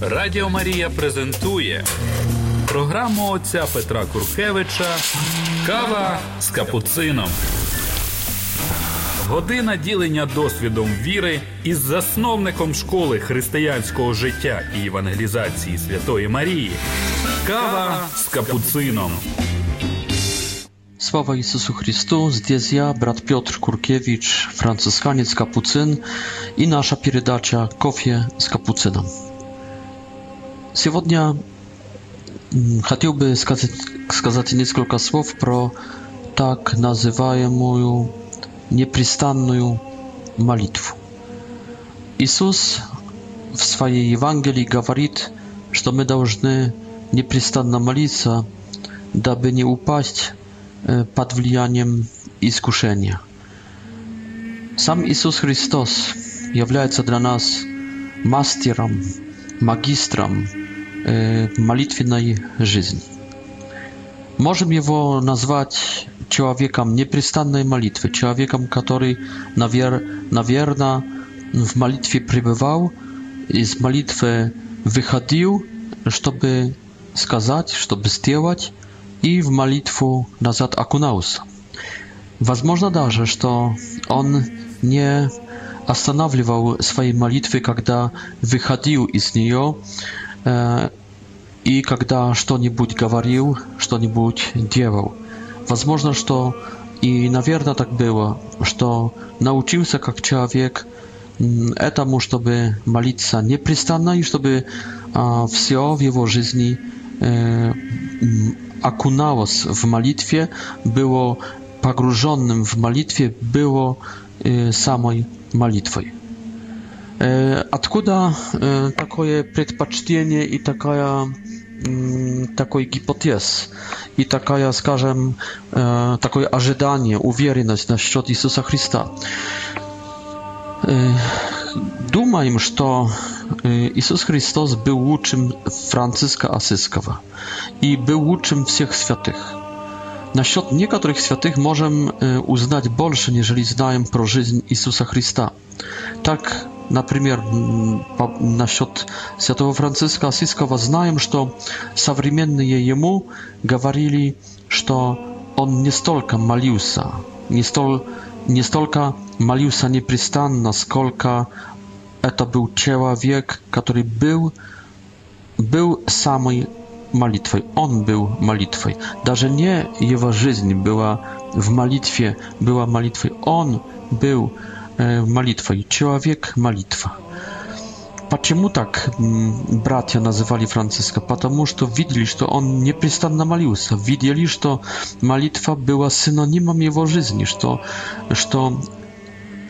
Радіо Марія презентує програму отця Петра Куркевича Кава з капуцином. Година ділення досвідом віри із засновником школи християнського життя і евангелізації Святої Марії. Кава з капуцином. Sława Jezusu Chrystu, здесь я, брат Piotr Kurkiewicz, franciszkaniec kapucyn i nasza передача «Кофе z kapucynem». Сегодня хотел бы сказать, сказать несколько слов про так называемую непрестанную молитву. Иисус в своей Евангелии говорит, что мы должны непрестанно молиться, дабы не упасть под влиянием искушения. Сам Иисус Христос является для нас мастером, магистром, молитвенной жизни. Можем его назвать человеком непрестанной молитвы, человеком, который, навер, наверное, в молитве пребывал, из молитвы выходил, чтобы сказать, чтобы сделать, и в молитву назад окунался. Возможно даже, что он не останавливал своей молитвы, когда выходил из нее, Э, и когда что-нибудь говорил, что-нибудь делал. Возможно, что и, наверное, так было, что научился как человек этому, чтобы молиться непрестанно и чтобы а, все в его жизни э, окуналось в молитве, было погруженным в молитве, было э, самой молитвой. Откуда такое предпочтение и такая такой гипотез и такая, скажем, такое ожидание, уверенность насчет Иисуса Христа. Думаем, что Иисус Христос был лучшим Франциска Асискова и был лучшим всех святых. Насчет некоторых святых можем узнать больше, нежели знаем про жизнь Иисуса Христа. Так Например, насчет святого Франциска Осиского знаем, что современные ему говорили, что он не столько молился, не, столь, не столько молился непрестанно, сколько это был человек, который был, был самой молитвой. Он был молитвой. Даже не его жизнь была в молитве, была молитвой. Он был молитвой молитвой. Человек – молитва. Почему так братья называли Франциска? Потому что видели, что он непрестанно молился, видели, что молитва была синонимом его жизни, что, что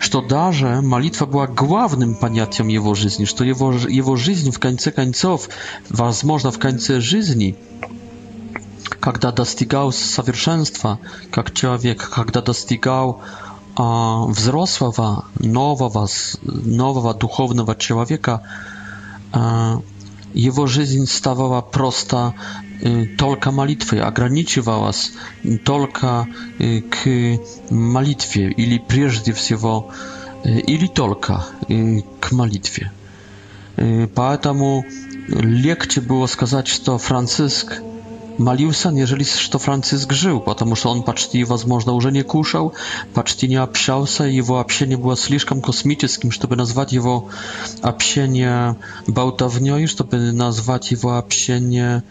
что даже молитва była głównym понятием jego życia, że jego, jego życie w końcu końców, возможно, w końcu жизни, когда достигал совершенства, как человек, когда достигал э, а, взрослого, нового, нового духовного человека а, его жизнь ставала просто только молитвой, ограничивалась только к молитве или прежде всего, или только к молитве. Поэтому легче было сказать, что Франциск – Молился, нежели что Франциск жил, потому что он почти, возможно, уже не кушал, почти не общался, его общение было слишком космическим, чтобы назвать его общение болтовней, чтобы назвать его общение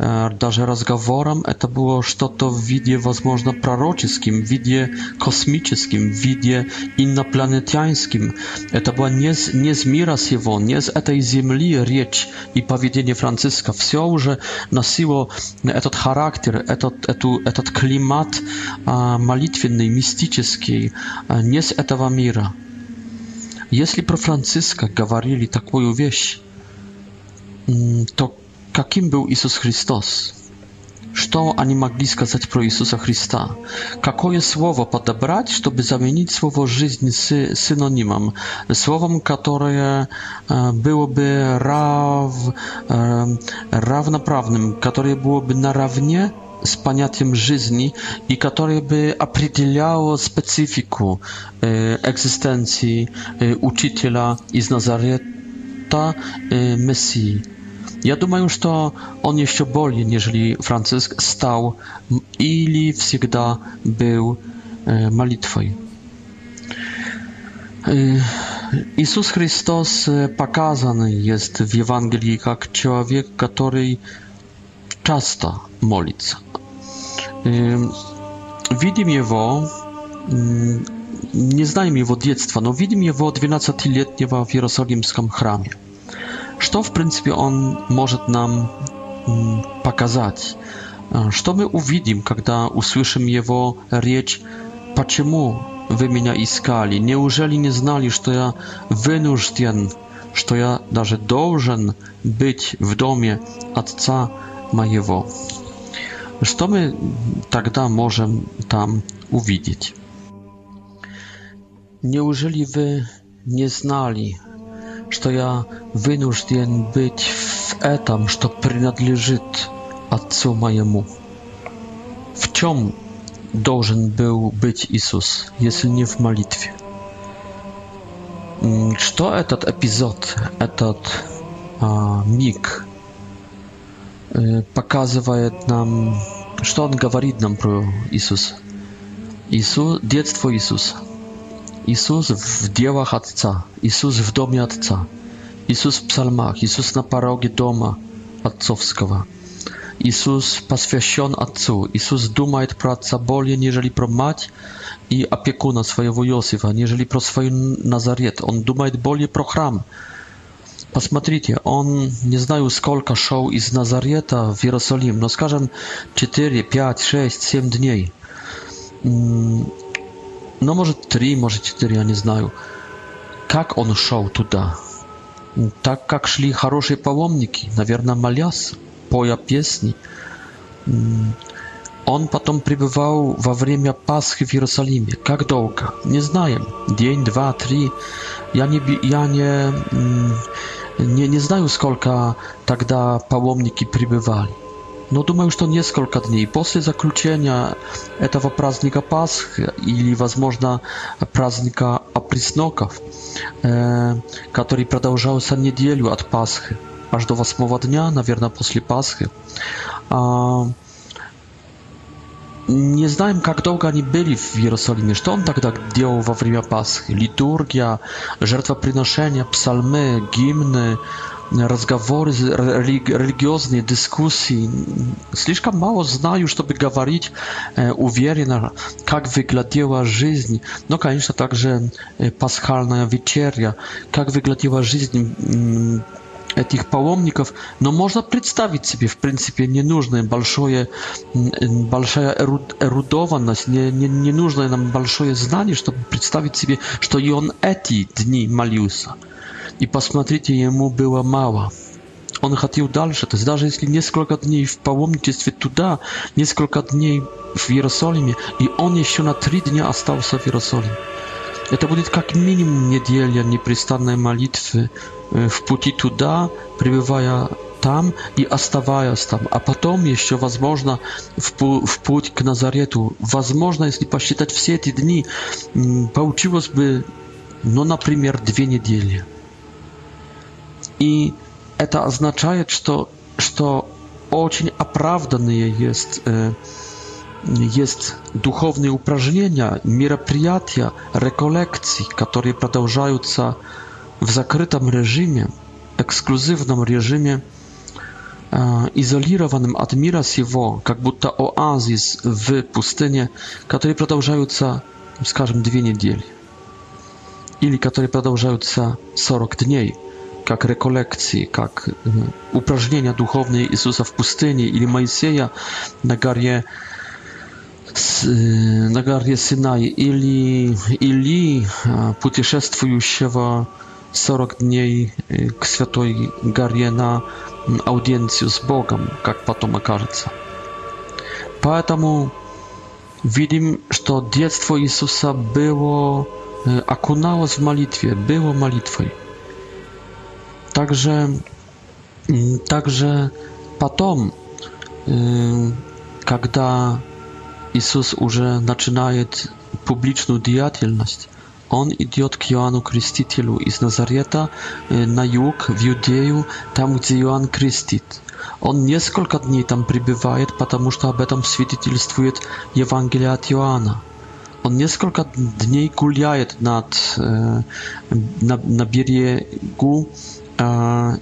даже разговорам, это было что-то в виде, возможно, пророческим, в виде космическим, в виде инопланетянским. Это было не с, не с мира сего, не с этой земли речь и поведение Франциска. Все уже носило этот характер, этот, эту, этот климат а, молитвенный, мистический, а, не с этого мира. Если про Франциска говорили такую вещь, то Каким был Иисус Христос? Что они могли сказать про Иисуса Христа? Какое слово подобрать, чтобы заменить слово «жизнь» с синонимом? Словом, которое было бы рав, равноправным, которое было бы наравне с понятием жизни и которое бы определяло специфику экзистенции учителя из Назарета Мессии. Ja думаю, что он еще более, нежели Франциск, стал или всегда был молитвой. Иисус Христос показан jest w Ewangelii jak człowiek, który часто молится. Видим его, не знаем его детства, но видим его 12-летнего в Иерусалимском храме что, в принципе, он может нам показать? Что мы увидим, когда услышим его речь «Почему вы меня искали? Неужели не знали, что я вынужден, что я даже должен быть в доме Отца моего?» Что мы тогда можем там увидеть? Неужели вы не знали, что я вынужден быть в этом, что принадлежит Отцу моему. В чем должен был быть Иисус, если не в молитве? Что этот эпизод, этот а, миг показывает нам, что он говорит нам про Иисуса? Иисус, детство Иисуса. Иисус в делах Отца, Иисус в доме Отца, Иисус в псалмах, Иисус на пороге дома отцовского. Иисус посвящен Отцу, Иисус думает про Отца более, нежели про мать и опекуна своего Иосифа, нежели про свой Назарет. Он думает более про храм. Посмотрите, он, не знаю сколько шел из Назарета в Иерусалим, но скажем 4, 5, 6, 7 дней. но ну, может, три, может, четыре, я не знаю. Как он шел туда? Так как шли хорошие паломники, наверное, молясь, поя песни. Он потом пребывал во время Пасхи в Иерусалиме. Как долго? Не знаем. День, два, три. Я не, я не, не, не знаю, сколько тогда паломники пребывали. Но ну, думаю, что несколько дней после заключения этого праздника Пасхи или, возможно, праздника опресноков, э, который продолжался неделю от Пасхи, аж до восьмого дня, наверное, после Пасхи. Э, не знаем, как долго они были в Иерусалиме, что он тогда делал во время Пасхи. Литургия, жертвоприношения, псалмы, гимны, разговоры, религиозные дискуссии. Слишком мало знаю, чтобы говорить уверенно, как выглядела жизнь. Но, конечно, также пасхальная вечеря, как выглядела жизнь этих паломников, но можно представить себе, в принципе, не нужно большое, большая эрудованность, не, не, не нужно нам большое знание, чтобы представить себе, что и он эти дни молился. И посмотрите, ему было мало. Он хотел дальше, то есть даже если несколько дней в паломничестве туда, несколько дней в Иерусалиме, и он еще на три дня остался в Иерусалиме. Это будет как минимум неделя непрестанной молитвы э, в пути туда, пребывая там и оставаясь там, а потом еще, возможно, в, пу в путь к Назарету. Возможно, если посчитать все эти дни, получилось бы, ну, например, две недели. i to oznacza, że to, to bardzo oprawdane jest e, jest duchowne uprażnienia, miraprijatia, rekolekcji, które przedłużają w zakrytym reżimie, ekskluzywnym reżimie, e, izolowanym od mira siwo, oazis w pustynie, które przedłużają się, powiedzmy, dwie niedzieli, ili które przedłużają się 40 dni как реколлекции, как упражнения духовные Иисуса в пустыне или Моисея на горе на горе Синай или Или путешествующего 40 дней к Святой горе на аудиенцию с Богом, как потом окажется. Поэтому видим, что детство Иисуса было окуналось в молитве, было молитвой. Także mm, także potem, kiedy Jezus już zaczyna publiczną działalność, on idzie k Joannu Chrystitelu z Nazareta y, na jug, w Judeju, tam gdzie Joan Chrystit. On несколько dni tam przybywa, ponieważ o tym świadectwuje Ewangelia od Joana. On несколько dni kuliaje nad, y, na, na biegu А,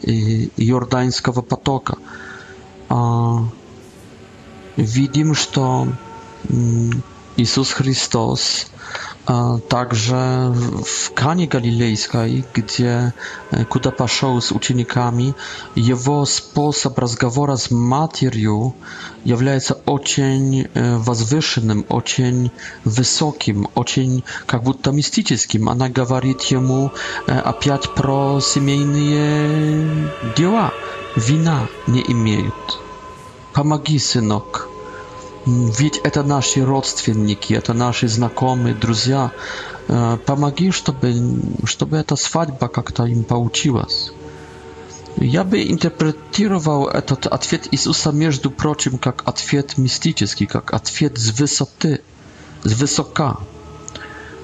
Иорданского потока. А, видим, что Иисус Христос także w Kanie Galilejskiej, gdzie e, Kuda poszedł z uczniami, jego sposób rozmowy z materią jest ocień e, wazwyższym, ocień wysokim, ocień jakby mistycznym. Ona mówi mu opiat e, pro семейne dzieła. Wina nie imieją. Pomagi, synok ведь это наши родственники, это наши знакомые, друзья. Помоги, чтобы, чтобы эта свадьба как-то им получилась. Я бы интерпретировал этот ответ Иисуса, между прочим, как ответ мистический, как ответ с высоты, с высока.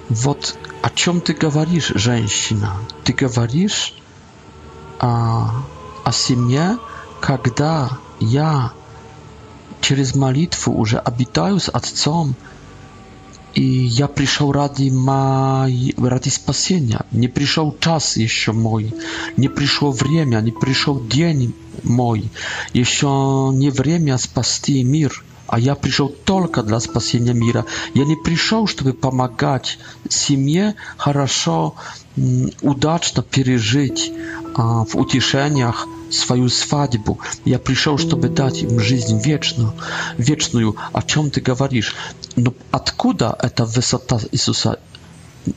Вот о чем ты говоришь, женщина? Ты говоришь о, о семье, когда я через молитву уже обитаю с Отцом, и я пришел ради, моей, ради спасения. Не пришел час еще мой, не пришло время, не пришел день мой, еще не время спасти мир. А я пришел только для спасения мира. Я не пришел, чтобы помогать семье хорошо, удачно пережить в утешениях, свою свадьбу. Я пришел, чтобы дать им жизнь вечную. вечную. О чем ты говоришь? Но откуда эта высота Иисуса?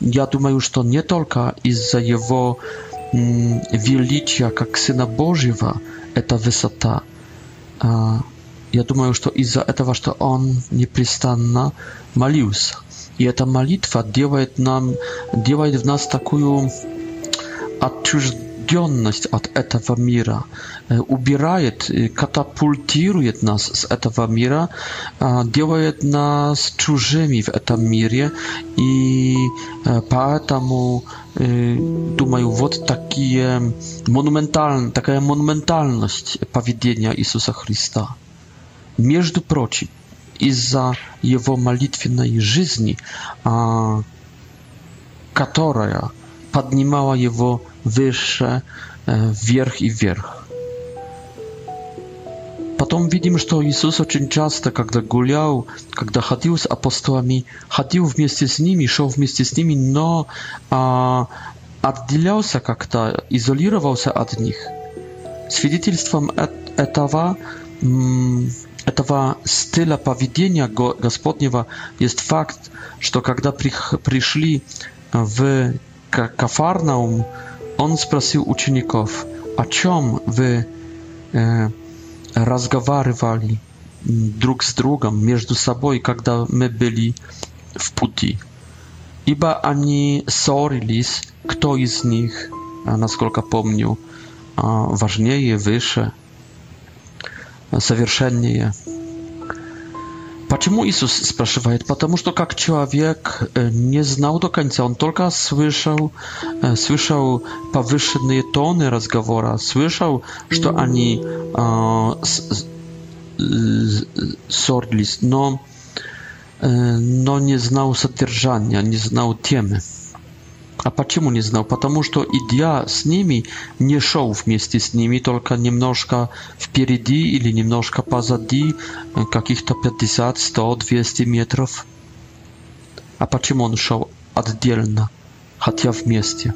Я думаю, что не только из-за Его величия как Сына Божьего эта высота. Я думаю, что из-за этого, что Он непрестанно молился. И эта молитва делает, нам, делает в нас такую отчужденность odgionność od etawa mira, e, ubierajet, e, katapultirujet nas z etawa mira, działajet nas czużymi w etam mirie i e, paetamu, tu mają wod takie taka monumentalność powiedzenia Jezusa Chrysta. Między proci, i za jego malitwiennej żyzni, a, która podnimała jego выше, вверх и вверх. Потом видим, что Иисус очень часто, когда гулял, когда ходил с апостолами, ходил вместе с ними, шел вместе с ними, но а, отделялся как-то, изолировался от них. Свидетельством этого, этого стиля поведения Господнего есть факт, что когда пришли в Кафарнаум, Он спросил учеников, о чем вы э, разговаривали друг с другом между собой, когда мы были в пути? Ибо они ссорились, кто из них, насколько помню, важнее, выше, совершеннее. Почему Иисус спрашивает? Потому что как человек не знал до конца, он только слышал, слышал повышенные тоны разговора, слышал, что они э, ссорились, но, э, но не знал содержания, не знал темы. А почему не знал? Потому что, идя с ними, не шел вместе с ними, только немножко впереди или немножко позади, э, каких-то 50, 100, 200 метров. А почему он шел отдельно, хотя вместе?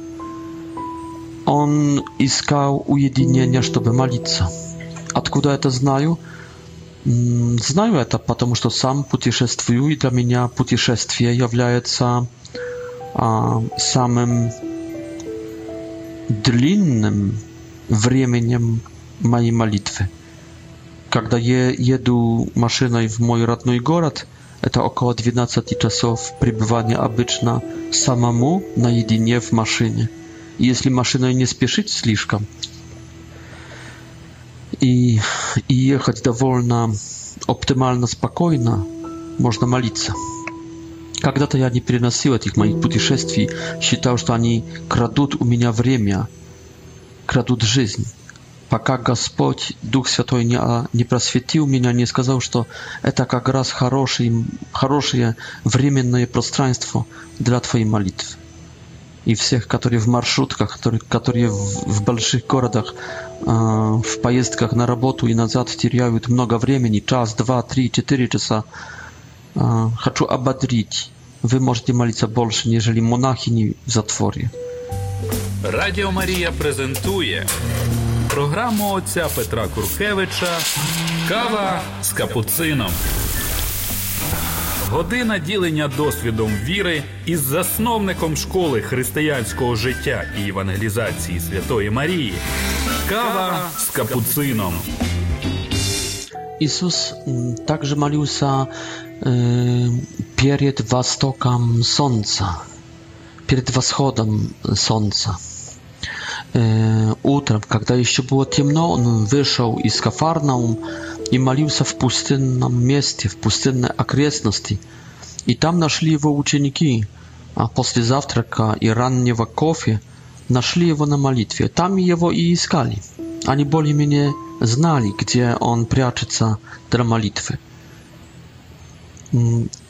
Он искал уединение, чтобы молиться. Откуда это знаю? Знаю это, потому что сам путешествую, и для меня путешествие является samym длинным временем моей молитвы. Когда я еду машиной в мой родной город, это около 12 часов пребывания обычно самому наедине в машине, если машиной не спешить слишком. И, и ехать довольно оптимально спокойно, можно молиться. Когда-то я не переносил этих моих путешествий, считал, что они крадут у меня время, крадут жизнь. Пока Господь, Дух Святой, не, а, не просветил меня, не сказал, что это как раз хороший, хорошее временное пространство для твоей молитвы. И всех, которые в маршрутках, которые, которые в, в больших городах, э, в поездках на работу и назад теряют много времени, час, два, три, четыре часа, Хочу ободрить. Вы можете молиться больше, нежели монахини в затворі. Радіо Марія презентує програму отця Петра Куркевича Кава з капуцином. Година ділення досвідом віри із засновником школи християнського життя і евангелізації Святої Марії. Кава з капуцином. Ісус також молився перед востоком солнца, перед восходом солнца. Утром, когда еще было темно, он вышел из Кафарнаум и молился в пустынном месте, в пустынной окрестности. И там нашли его ученики, а после завтрака и раннего кофе нашли его на молитве. Там его и искали. Они более-менее знали, где он прячется для молитвы.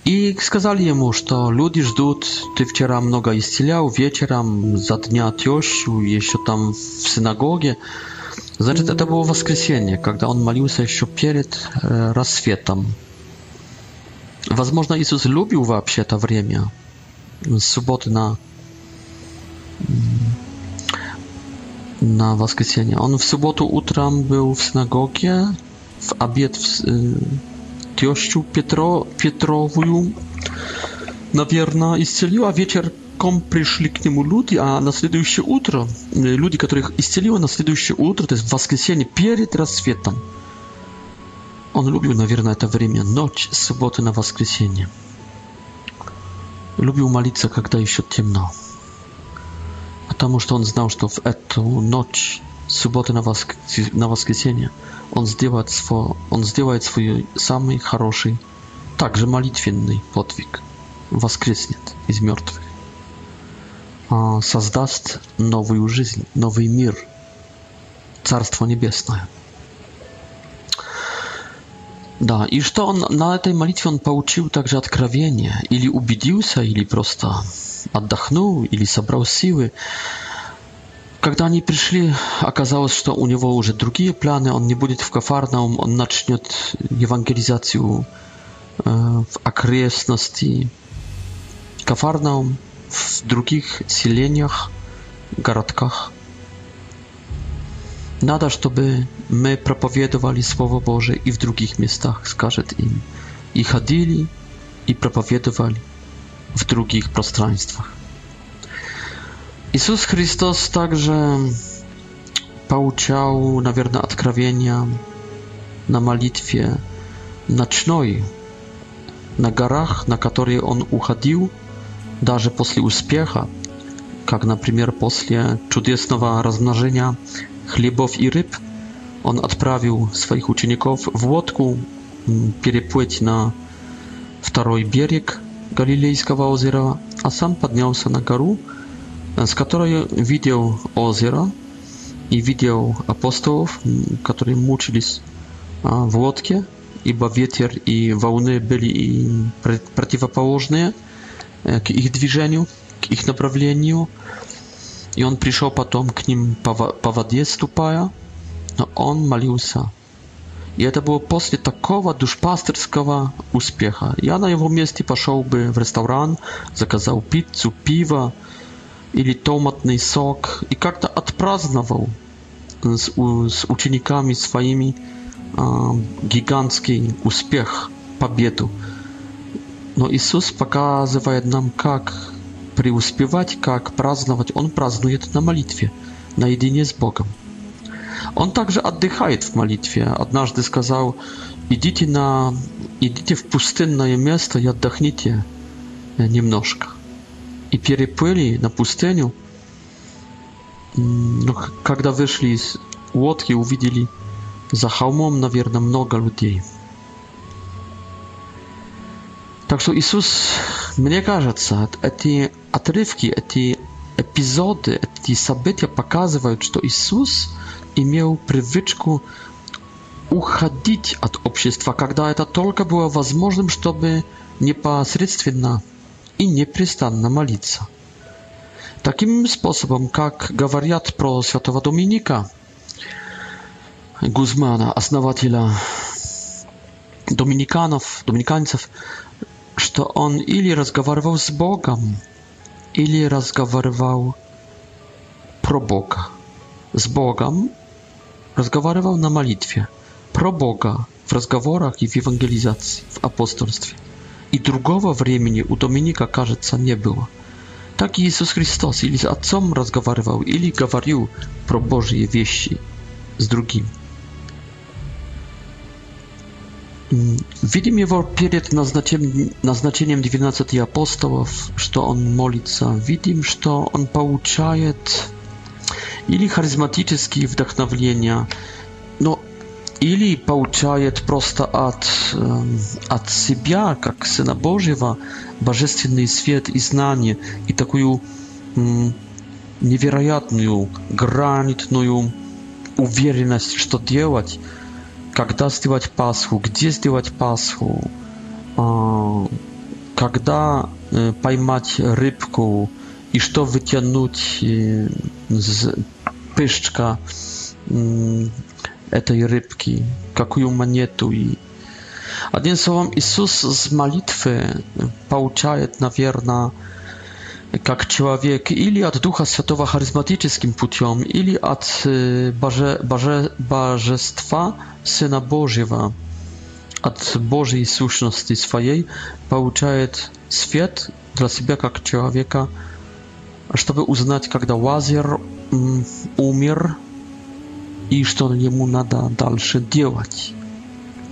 И сказали ему, что люди ждут, ты вчера много исцелял, вечером за дня тещу, еще там в синагоге. Значит, это было воскресенье, когда он молился еще перед э, рассветом. Возможно, Иисус любил вообще это время, с субботы на, на воскресенье. Он в субботу утром был в синагоге, в обед в, э, kościół Pietro, Pietrowiu, na wierna a wieczór przyszli k niemu ludzie, a na następujące utro ludzi, których исцеliła na następujące utro, to jest w воскресенье, перед rozświetem. On lubił, na pewno, to время, noc, soboty na воскресенье. Lubił modlić się, kiedy jeszcze ciemno. A to, że on znał, że w tę noc, soboty na воскресенье, Он сделает, сво... он сделает свой самый хороший, также молитвенный подвиг. Воскреснет из мертвых. А, создаст новую жизнь, новый мир. Царство Небесное. Да, и что он на этой молитве он получил также откровение, или убедился, или просто отдохнул, или собрал силы Когда они пришли, оказалось, что у него уже другие планы. Он не будет в Кафарнаум, он начнет евангелизацию э, в окрестности Кафарнаум, в других селениях, городках. Надо, чтобы мы проповедовали Слово Божие и в других местах, скажет им. И ходили, и проповедовали в других пространствах. Jezus Chrystus także pouczał na wierne odkrawienia na modlitwie nocnej na garach, na której on uchodził, darze posli uspiecha, jak na przykład posle cudesnowa rozmnożenia chlebów i ryb, on odprawił swoich uczyników w łódku mm, przepłyć na drugi brzeg Galilejskiego jeziora, a sam podniósł się na górę с которой видел озеро и видел апостолов, которые мучились а, в лодке, ибо ветер и волны были и противоположные э, к их движению, к их направлению. И он пришел потом к ним по воде ступая, но он молился. И это было после такого душпастерского успеха. Я на его месте пошел бы в ресторан, заказал пиццу, пиво, или томатный сок и как-то отпраздновал с, с учениками своими э, гигантский успех, победу. Но Иисус показывает нам, как преуспевать, как праздновать. Он празднует на молитве, наедине с Богом. Он также отдыхает в молитве. Однажды сказал, идите, на, идите в пустынное место и отдохните немножко. и переплыли на пустыню. Но когда вышли из лодки, увидели за холмом, наверное, много людей. Так что Иисус, мне кажется, эти отрывки, эти эпизоды, эти события показывают, что Иисус имел привычку уходить от общества, когда это только было возможным, чтобы непосредственно и непрестанно молиться. Таким способом, как говорят про святого Доминика Гузмана, основателя доминиканов, доминиканцев, что он или разговаривал с Богом, или разговаривал про Бога. С Богом разговаривал на молитве, про Бога в разговорах и в евангелизации, в апостольстве. И другого времени у Доминика, кажется, не было. Так Иисус Христос или с Отцом разговаривал, или говорил про Божьи вещи с другим. Видим его перед назначением, назначением 12 апостолов, что он молится. Видим, что он получает или харизматические вдохновления, или получает просто от, от себя, как Сына Божьего, божественный свет и знание, и такую невероятную, гранитную уверенность, что делать, когда сделать Пасху, где сделать Пасху, когда поймать рыбку и что вытянуть из пышка tej rybki, kakują монету i Одним словом, Иисус с молитвы получает, наверное, как человек или от Духа Святого харизматическим путем, или от боже, боже, Божества Сына Божьего, от Божьей сущности своей, получает свет для себя как человека, чтобы узнать, когда Лазер умер, и что ему надо дальше делать.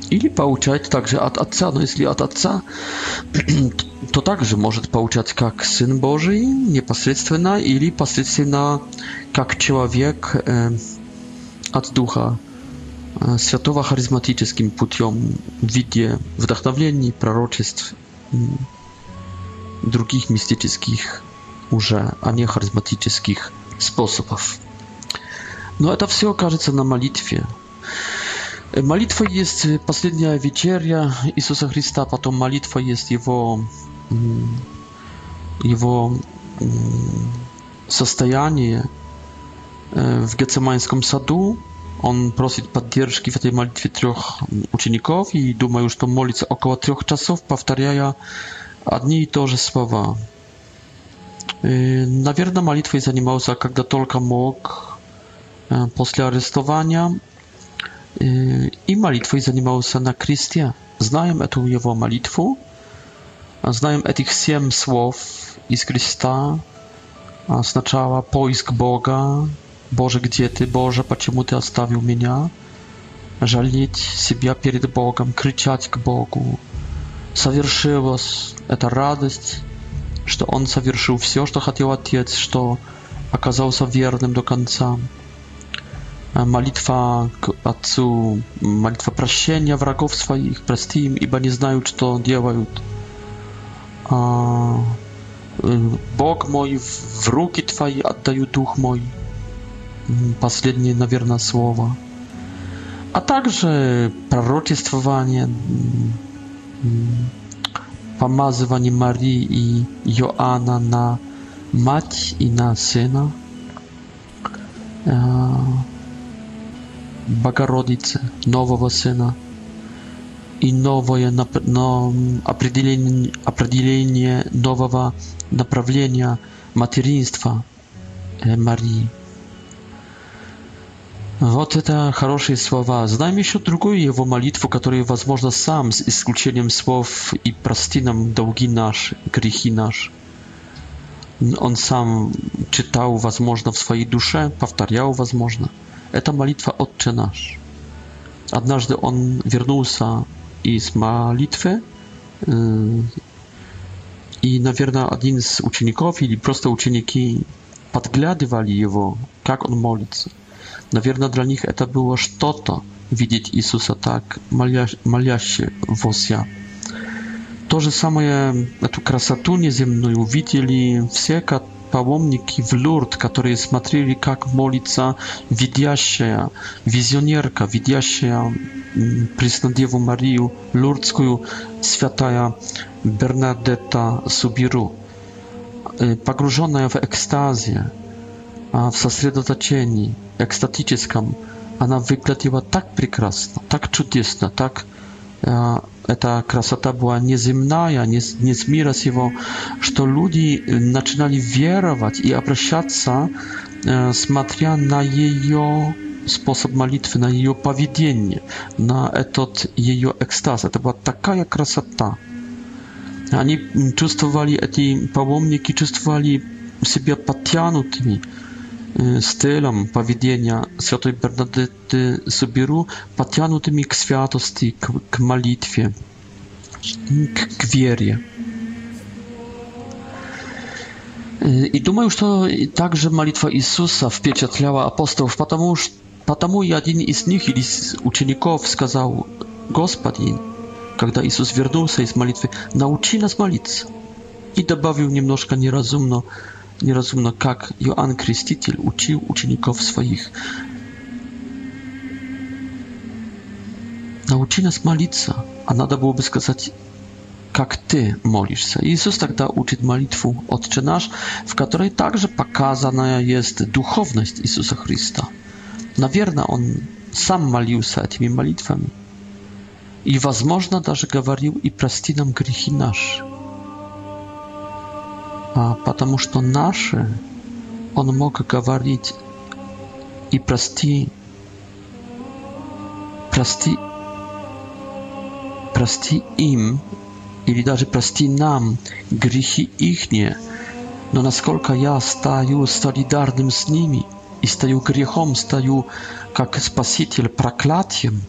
Или получать также от Отца, но если от Отца, то также может получать как Сын Божий непосредственно или посредственно как человек э, от Духа э, Святого харизматическим путем в виде вдохновлений, пророчеств, э, других мистических уже, а не харизматических способов. Но это все окажется на молитве. Молитва есть последняя вечеря Иисуса Христа, потом молитва есть его, его состояние в Гецеманском саду. Он просит поддержки в этой молитве трех учеников и думаю, что молится около трех часов, повторяя одни и то же слова. Наверное, молитвой занимался, когда только мог, после арестования. И молитвой занимался на кресте. Знаем эту его молитву, знаем этих семь слов из креста. Сначала поиск Бога. Боже, где ты? Боже, почему ты оставил меня? Жалеть себя перед Богом, кричать к Богу. Совершилась эта радость, что Он совершил все, что хотел Отец, что оказался верным до конца. Malitwa Atsu, malitwa prasienia wragowstwa ich прости ибо не знают, что делают. Бог мой, в руки Твои отдаю дух мой. Последнее, наверное, слово. А также пророчествование, помазывание Марии и Иоанна на мать и на сына. Богородицы, нового сына и новое нап- но определение, определение нового направления материнства Марии. Вот это хорошие слова. Знаем еще другую его молитву, которую, возможно, сам, с исключением слов «и прости нам долги наши, грехи наши». Он сам читал, возможно, в своей душе, повторял, возможно – Это молитва «Отче наш». Однажды он вернулся из молитвы, и, наверное, один из учеников или просто ученики подглядывали его, как он молится. Наверное, для них это было что-то, видеть Иисуса так, молящегося. То же самое, эту красоту неземную видели все паломники в Лурд, которые смотрели, как молится видящая, визионерка, видящая Преснодеву Марию Лурдскую, святая Бернадетта Субиру, погруженная в экстазе, в сосредоточении экстатическом, она выглядела так прекрасно, так чудесно, так прекрасно, ta krasota była nieziemna, nie z mira z jego, że ludzie zaczynali wierować i obracać się, e, smatria na jej sposób modlitwy, na jej powiedzenie, na etot jej ekstaz. To była taka krasota. Oni czuli, ci e, pałomniki czuli siebie potianutymi. Y, stylom powiedzenia świętej Bernadety zubiru podtyanutymi k świętości, k, k malitwie, k, k y, i I już to także malitwa Jezusa wpieczętliła apostołów, ponieważ Потому и один из них, или из учеников, сказал, Господи, когда Иисус вернулся из молитвы, научи нас молиться. И добавил немножко неразумно, Неразумно как Иоанн Креститель учил учеников своих. Научи нас молиться, а надо было бы сказать как Ty molisz się. Jezus тогда uczy modlitwę Otcze Nasz, w której także pokazana jest duchowność Jezusa Chrysta. Наверное, Он сам молился этими молитвами. И, возможно, даже говорил и прости нам грехи наши. А, потому что наши он мог говорить и прости, прости, прости им, или даже прости нам грехи ихние, но насколько я стою солидарным с ними и стою грехом, стою как спаситель проклятием,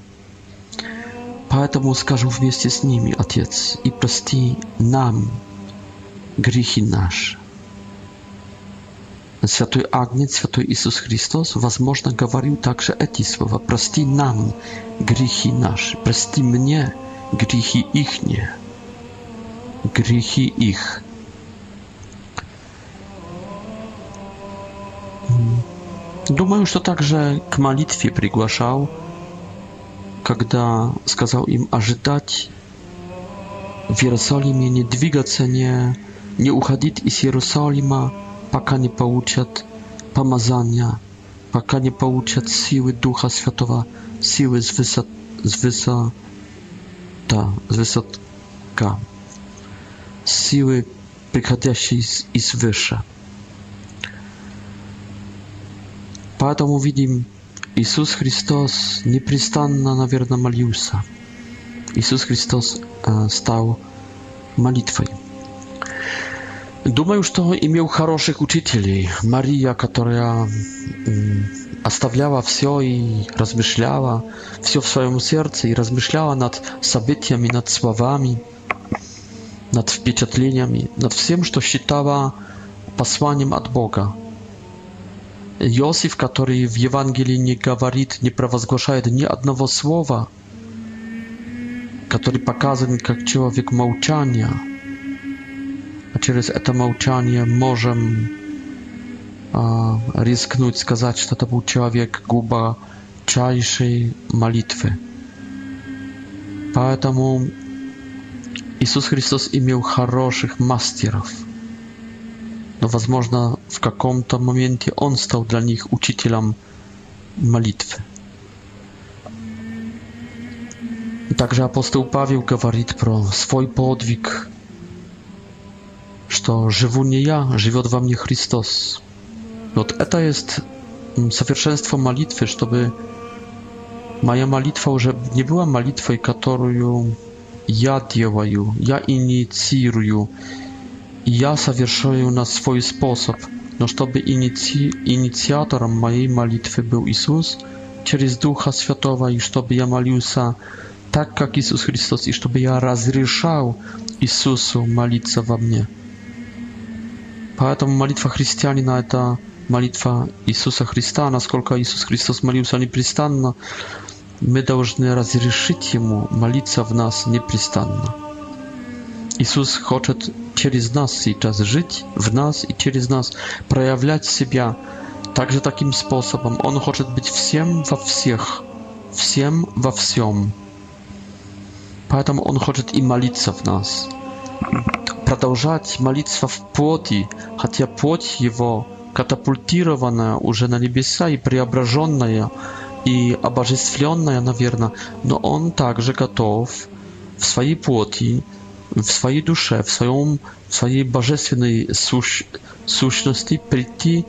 поэтому скажу вместе с ними, Отец, и прости нам грехи наши. Святой Агнец, Святой Иисус Христос, возможно, говорил также эти слова. «Прости нам грехи наши, прости мне грехи ихние, грехи их». Думаю, что также к молитве приглашал, когда сказал им ожидать в Иерусалиме, не двигаться, не не уходить из Иерусалима, пока не получат помазания, пока не получат силы Духа Святого, силы с, высот, с, высота, с высотка, силы, приходящие из, извыше. Поэтому видим, Иисус Христос непрестанно, наверное, молился. Иисус Христос э, стал молитвой. Думаю, что имел хороших учителей. Мария, которая оставляла все и размышляла, все в своем сердце и размышляла над событиями, над словами, над впечатлениями, над всем, что считала посланием от Бога. Иосиф, который в Евангелии не говорит, не провозглашает ни одного слова, который показан как человек молчания – через это молчание можем а, рискнуть сказать, что это был человек глубочайшей молитвы. Поэтому Иисус Христос имел хороших мастеров. Но, возможно, в каком-то моменте Он стал для них учителем молитwy. Также апостол Павел говорит про свой подвиг – что «живу не я, живет во мне Христос». Вот это есть совершенство молитвы, чтобы моя молитва уже не была молитвой, которую я делаю, я инициирую, я совершаю на свой способ, но чтобы иници... инициатором моей молитвы был Иисус через Духа Святого, и чтобы я молился так, как Иисус Христос, и чтобы я разрешал Иисусу молиться во мне. Поэтому молитва христианина – это молитва Иисуса Христа. Насколько Иисус Христос молился непрестанно, мы должны разрешить Ему молиться в нас непрестанно. Иисус хочет через нас сейчас жить, в нас и через нас проявлять себя также таким способом. Он хочет быть всем во всех, всем во всем. Поэтому Он хочет и молиться в нас продолжать молиться в плоти, хотя плоть его катапультированная уже на небеса и преображенная, и обожествленная, наверное, но он также готов в своей плоти, в своей душе, в, своем, в своей божественной сущ, сущности прийти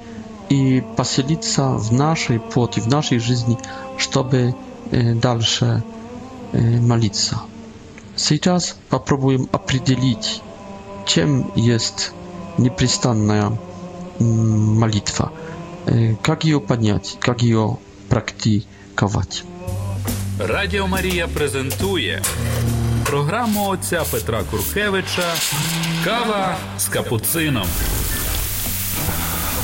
и поселиться в нашей плоти, в нашей жизни, чтобы э, дальше э, молиться. Сейчас попробуем определить czym jest непрестанная молитва, как ее поднять, как ее практиковать. Радіо Марія презентує програму отця Петра Куркевича Кава з капуцином.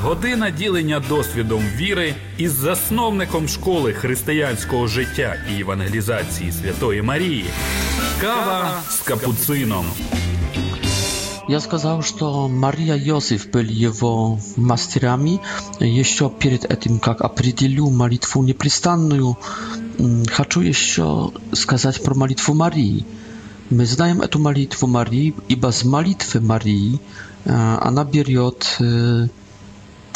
Година ділення досвідом віри із засновником школи християнського життя і евангелізації Святої Марії. Кава з капуцином. Я сказал, что Мария и Иосиф были его мастерами. Еще перед этим, как определю молитву непрестанную, хочу еще сказать про молитву Марии. Мы знаем эту молитву Марии, ибо с молитвы Марии она берет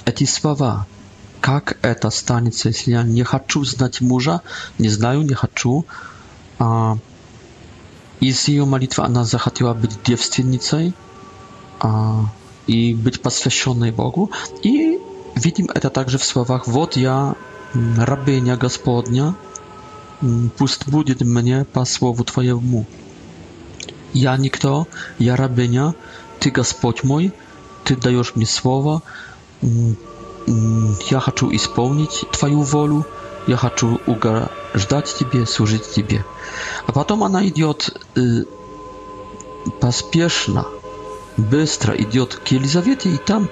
эти слова. Как это станется, если я не хочу знать мужа, не знаю, не хочу, а из ее молитвы она захотела быть девственницей, а, и быть посвященной Богу. И видим это также в словах «Вот я, рабыня Господня, пусть будет мне по слову Твоему». Я никто, я рабыня, Ты Господь мой, Ты даешь мне слово, я хочу исполнить Твою волю, я хочу угождать Тебе, служить Тебе. А потом она идет э, поспешно, быстро идет к Елизавете, и там,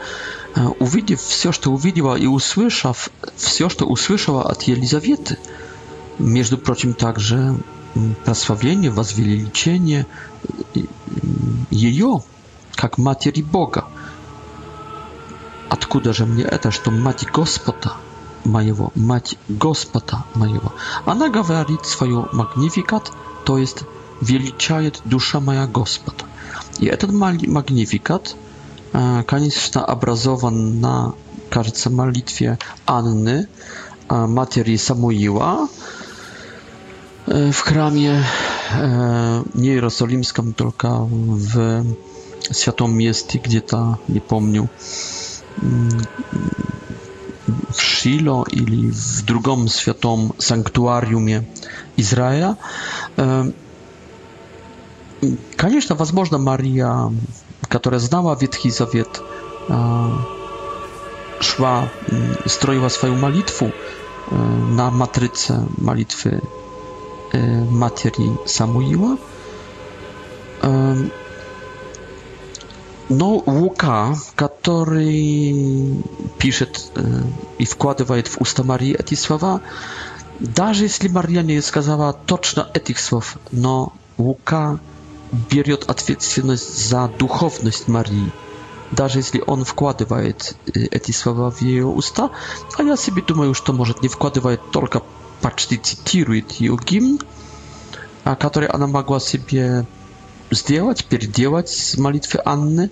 увидев все, что увидела и услышав все, что услышала от Елизаветы, между прочим, также прославление, возвеличение ее, как матери Бога. Откуда же мне это, что мать Господа моего, мать Господа моего? Она говорит свою магнификат, то есть величает душа моя Господа. I ten magnifikat e, Kanis está na kartce modlitwie Anny, e, Materii Samuiła e, w chramie nie jerozolimskim, tylko w świętym mieście, gdzie ta, nie pomnię, mm, w Shilo czyli w drugim świętym sanktuariumie Izraela. Конечно, возможно, Мария, которая знала Ветхий Завет, szła, stroiła swoją malitwę na matryce malitwy Materii Samuiła. No, Łuka, który pisze i wkładowaje w usta Marii te słowa, даже если Мария не сказала точно этих слов, но Лука берет ответственность за духовность Марии. Даже если он вкладывает эти слова в ее уста, а я себе думаю, что, может, не вкладывает, только почти цитирует ее гимн, который она могла себе сделать, переделать с молитвы Анны.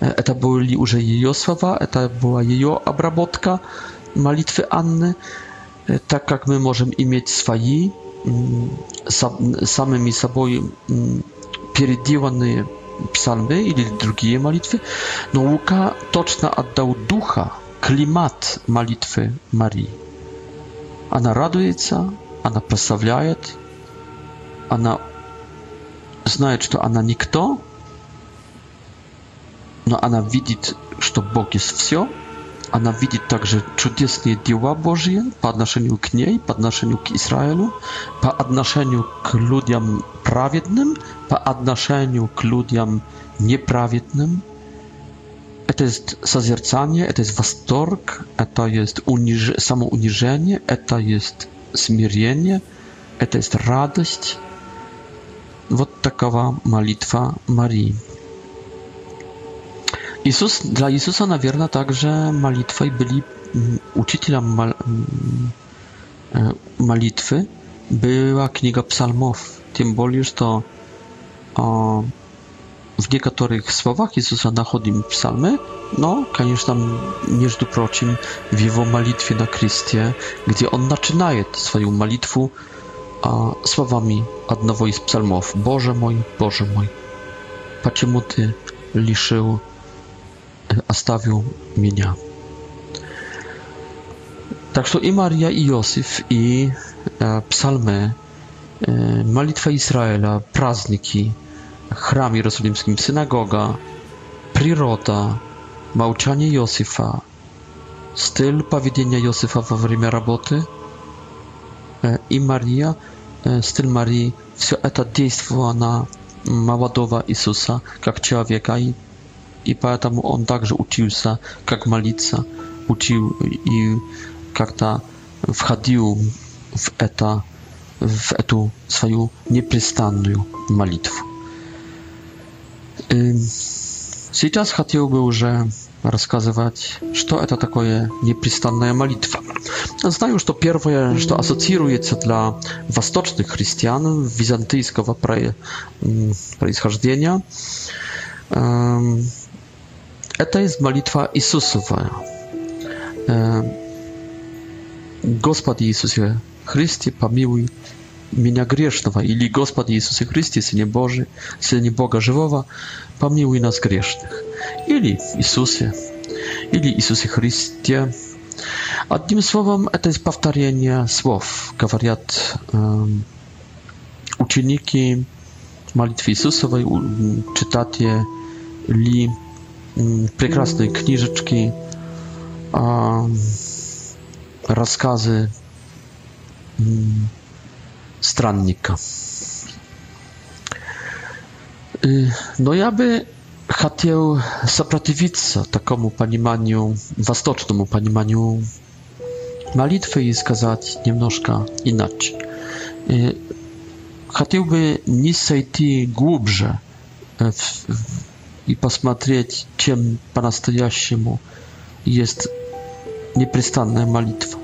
Это были уже ее слова, это была ее обработка молитвы Анны, так как мы можем иметь свои самыми собой переделанные псалмы или другие молитвы, но Лука точно отдал духа, климат молитвы Марии. Она радуется, она прославляет, она знает, что она никто, но она видит, что Бог есть все – Она видит также чудесные дела Божьи по отношению к ней, по отношению к Израилю, по отношению к людям праведным, по отношению к людям неправедным. Это есть созерцание, это есть восторг, это есть униж... самоунижение, это есть смирение, это есть радость. Вот такова молитва Марии. Jezus, dla Jezusa nawierna także malitwa i byli mm, uczycielem mal, mm, e, malitwy była kniga psalmów. Tym bardziej, że w niektórych słowach Jezusa nachodzimy psalmy, no, конечно, между прочим, w Jego malitwie na Chrystie, gdzie On zaczynaje swoją malitwę słowami одного из psalmów. Boże mój, Boże mój, почему Ty liszył оставил меня. Так что и Мария, и Иосиф, и э, псалмы, э, молитва Израиля, праздники, храм Иерусалимский, synagoga, природа, молчание Иосифа, styl поведения Иосифа во время работы э, и Мария, э, стиль Марии, все это действовало на молодого Иисуса как человека и человека. И поэтому он также учился, как молиться, учил и как-то входил в, это, в эту свою непрестанную молитву. И сейчас хотел бы уже рассказывать, что это такое непрестанная молитва. Знаю, что первое, что ассоциируется для восточных христиан византийского происхождения, to jest modlitwa Isusowa. Господи Иисусе Христе, помилуй меня грешного, или Господи Иисусе Христе, Сыне Божий, Сыне Бога Живого, помилуй нас грешных, или Иисусе, или Иисусе Христе. Одним словом, это повторение слов, говорят э, ученики молитвы Иисусовой, читатели Прекрасные книжечки, рассказы странника. Но я бы хотел сопротивиться такому пониманию, восточному пониманию молитwy и сказать немножко иначе. Хотел бы не сойти глубже в, и посмотреть, чем по-настоящему есть непрестанная молитва.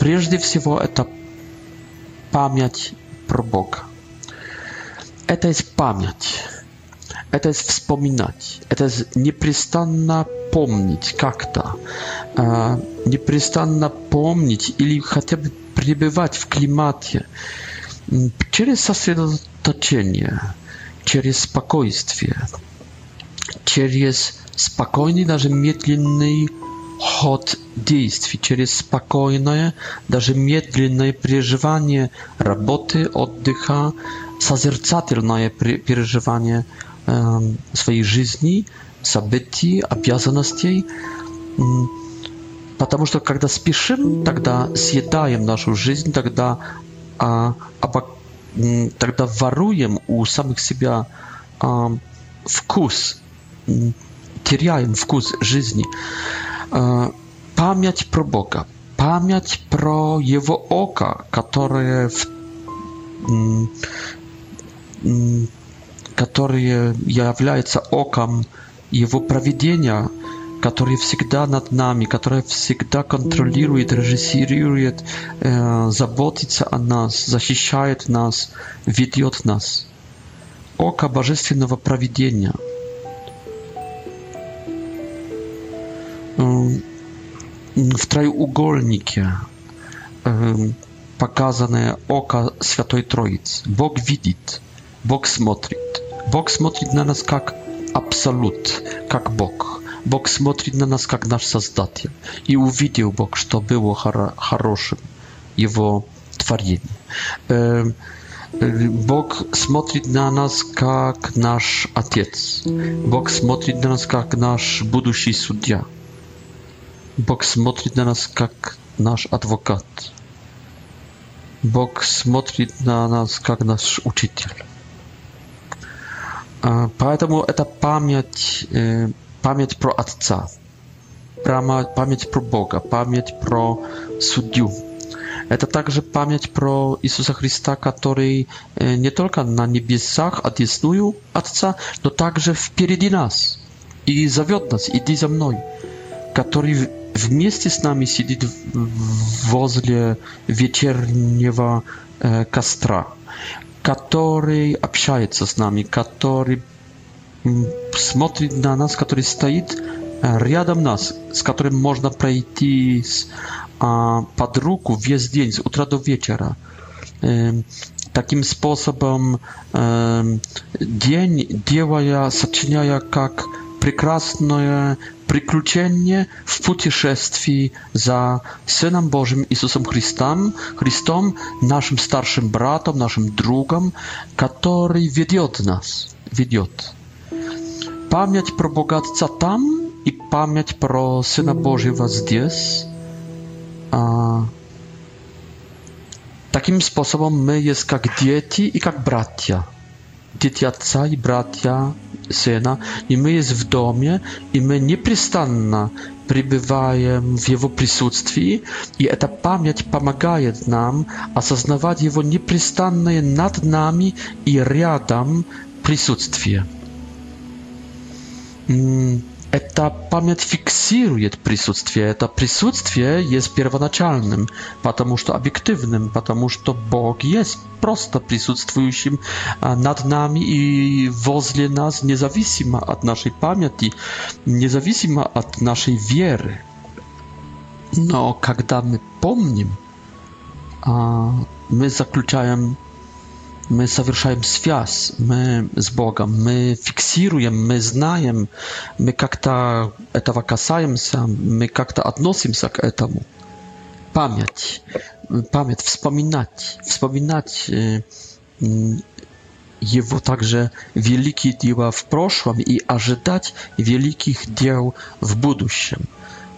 Прежде всего, это память про Бога. Это есть память. Это есть вспоминать. Это есть непрестанно помнить как-то. А, непрестанно помнить или хотя бы пребывать в климате. Через сосредоточение, через спокойствие. через спокойный, даже медленный ход действий, через спокойное, даже медленное переживание работы, отдыха, созерцательное переживание э, своей жизни, событий, обязанностей. Потому что когда спешим, тогда съедаем нашу жизнь, тогда, а, оба, тогда воруем у самих себя а, вкус теряем вкус жизни. Память про Бога, память про Его око, которое, которое является оком Его проведения, которое всегда над нами, которое всегда контролирует, режиссирует, заботится о нас, защищает нас, ведет нас. Око Божественного проведения – w trójugolnikie pokazane oka Świętej Trójcy. Bog widzi, Bog smotri. Bog smotri na nas jak absolut, jak Bog. Bog smotri na nas jak nasz Sazdatiel. I uwidział Bog, że to było хорошим Jego tworzenie. Bog smotri na nas jak nasz Ojciec. Bog smotri na nas jak nasz przyszły sędzia. Бог смотрит на нас, как наш адвокат. Бог смотрит на нас, как наш учитель. Поэтому это память, память про Отца, память про Бога, память про Судью. Это также память про Иисуса Христа, который не только на небесах одесную Отца, но также впереди нас и зовет нас, иди за мной который вместе с нами сидит возле вечернего э, костра, который общается с нами, который смотрит на нас, который стоит рядом нас, с которым можно пройти э, под руку весь день, с утра до вечера. Э, таким способом э, день, делая, сочиняя как прекрасное приключения в путешествии за Сыном Божьим Иисусом Христом, Христом, нашим старшим братом, нашим другом, который ведет нас, ведет. Память про Бога Отца там и память про Сына Божьего здесь. А, таким способом мы есть как дети и как братья dzieci i bratia syna i my jest w domie i my nieprzystanna przybywajem w jego присутствии i ta pamięć pomaga nam asoznawać jego nieprzystanne nad nami i riadam mm. присутствие. Эта память фиксирует присутствие. Это присутствие есть первоначальным, потому что объективным, потому что Бог есть просто присутствующим над нами и возле нас, независимо от нашей памяти, независимо от нашей веры. Но когда мы помним, мы заключаем My zawieszamy związ, my z Bogiem, my fiksujemy, my znajemy, my jak to etawa kasajemy my jak to odnosimy się do etamu. Pamięć, pamięć, wspominać, wspominać y, y, jego także wielkie dzieła w przeszłym i ażydać wielkich dzieł w buduściem.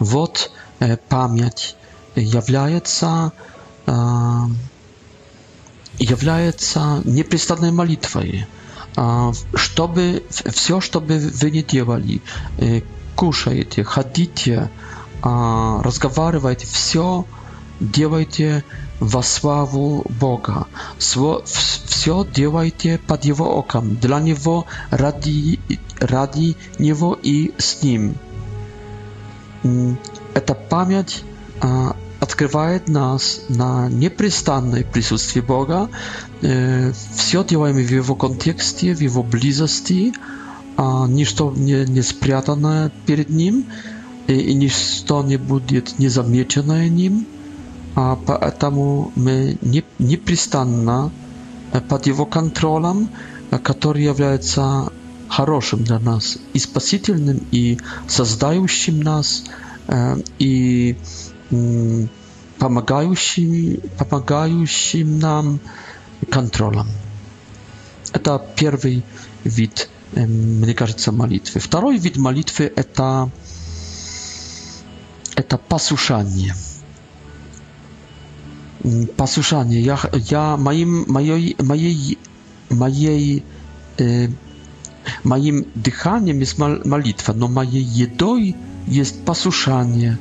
Wot e, pamięć y, jawiająca. E, является непрестанной молитвой, чтобы все, что бы вы ни делали, кушаете, ходите, разговариваете, все делайте во славу Бога. Все делайте под Его оком, для Него, ради, ради Него и с Ним. Это память открывает нас на непрестанное присутствие Бога. Все делаем в Его контексте, в Его близости, ничто не, не спрятано перед Ним, и, и ничто не будет незамеченное Ним, а поэтому мы не, непрестанно под Его контролем, который является хорошим для нас, и спасительным, и создающим нас, и помогающими, помогающим нам контролом. Это первый вид, мне кажется, молитвы. Второй вид молитвы – это, это послушание. Послушание. Я, я моим, моей, моей, моей э, Moim dychaniem jest mal, modlitwa, no moje jedoj jest posłuszanie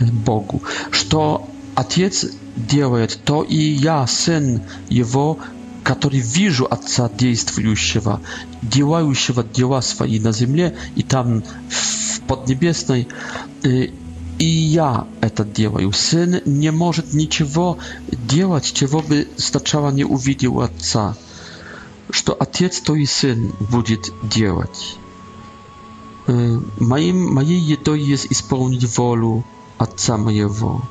Богу, что Отец делает, то и я, Сын Его, который вижу Отца действующего, делающего дела свои на земле и там в Поднебесной, и я это делаю. Сын не может ничего делать, чего бы сначала не увидел Отца. Что Отец, то и Сын будет делать. Моим, моей едой есть исполнить волю Отца моего.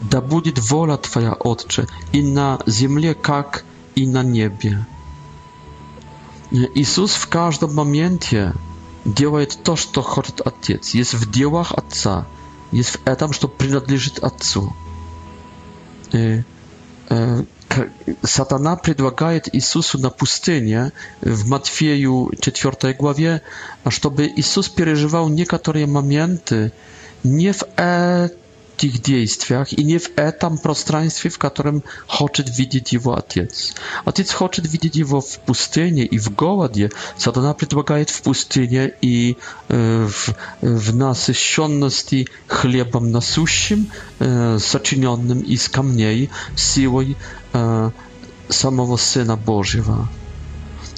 Да будет воля Твоя, Отче, и на земле, как и на небе. Иисус в каждом моменте делает то, что хочет Отец. Есть в делах Отца, есть в этом, что принадлежит Отцу. И, э, сатана предлагает Иисусу на пустыне в Матфею 4 главе, чтобы Иисус переживал некоторые моменты, nie w e tych działaniach i nie w etam przestrzeni, w którym chce widzieć jego ojciec. Ojciec chce widzieć jego w pustyni i w głodzie. Satana przedwagaje w pustyni i y, w, w nasyconności chlebem nasuszym, y, zaczynionym i z kamieni, siłą y, samego Syna Bożego.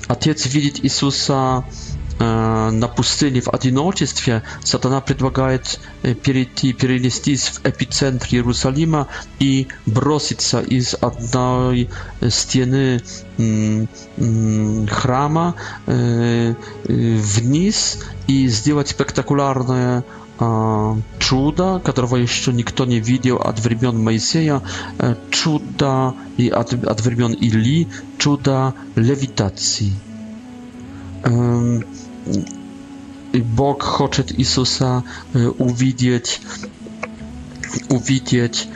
Ojciec widzi Jezusa на пустыне в одиночестве, сатана предлагает перейти, перенестись в эпицентр Иерусалима и броситься из одной стены храма вниз и сделать спектакулярное чудо, которого еще никто не видел от времен Моисея, чудо и от, от времен Или, чудо левитации. Bóg chce Jezusa e, uwidzieć uwidzieć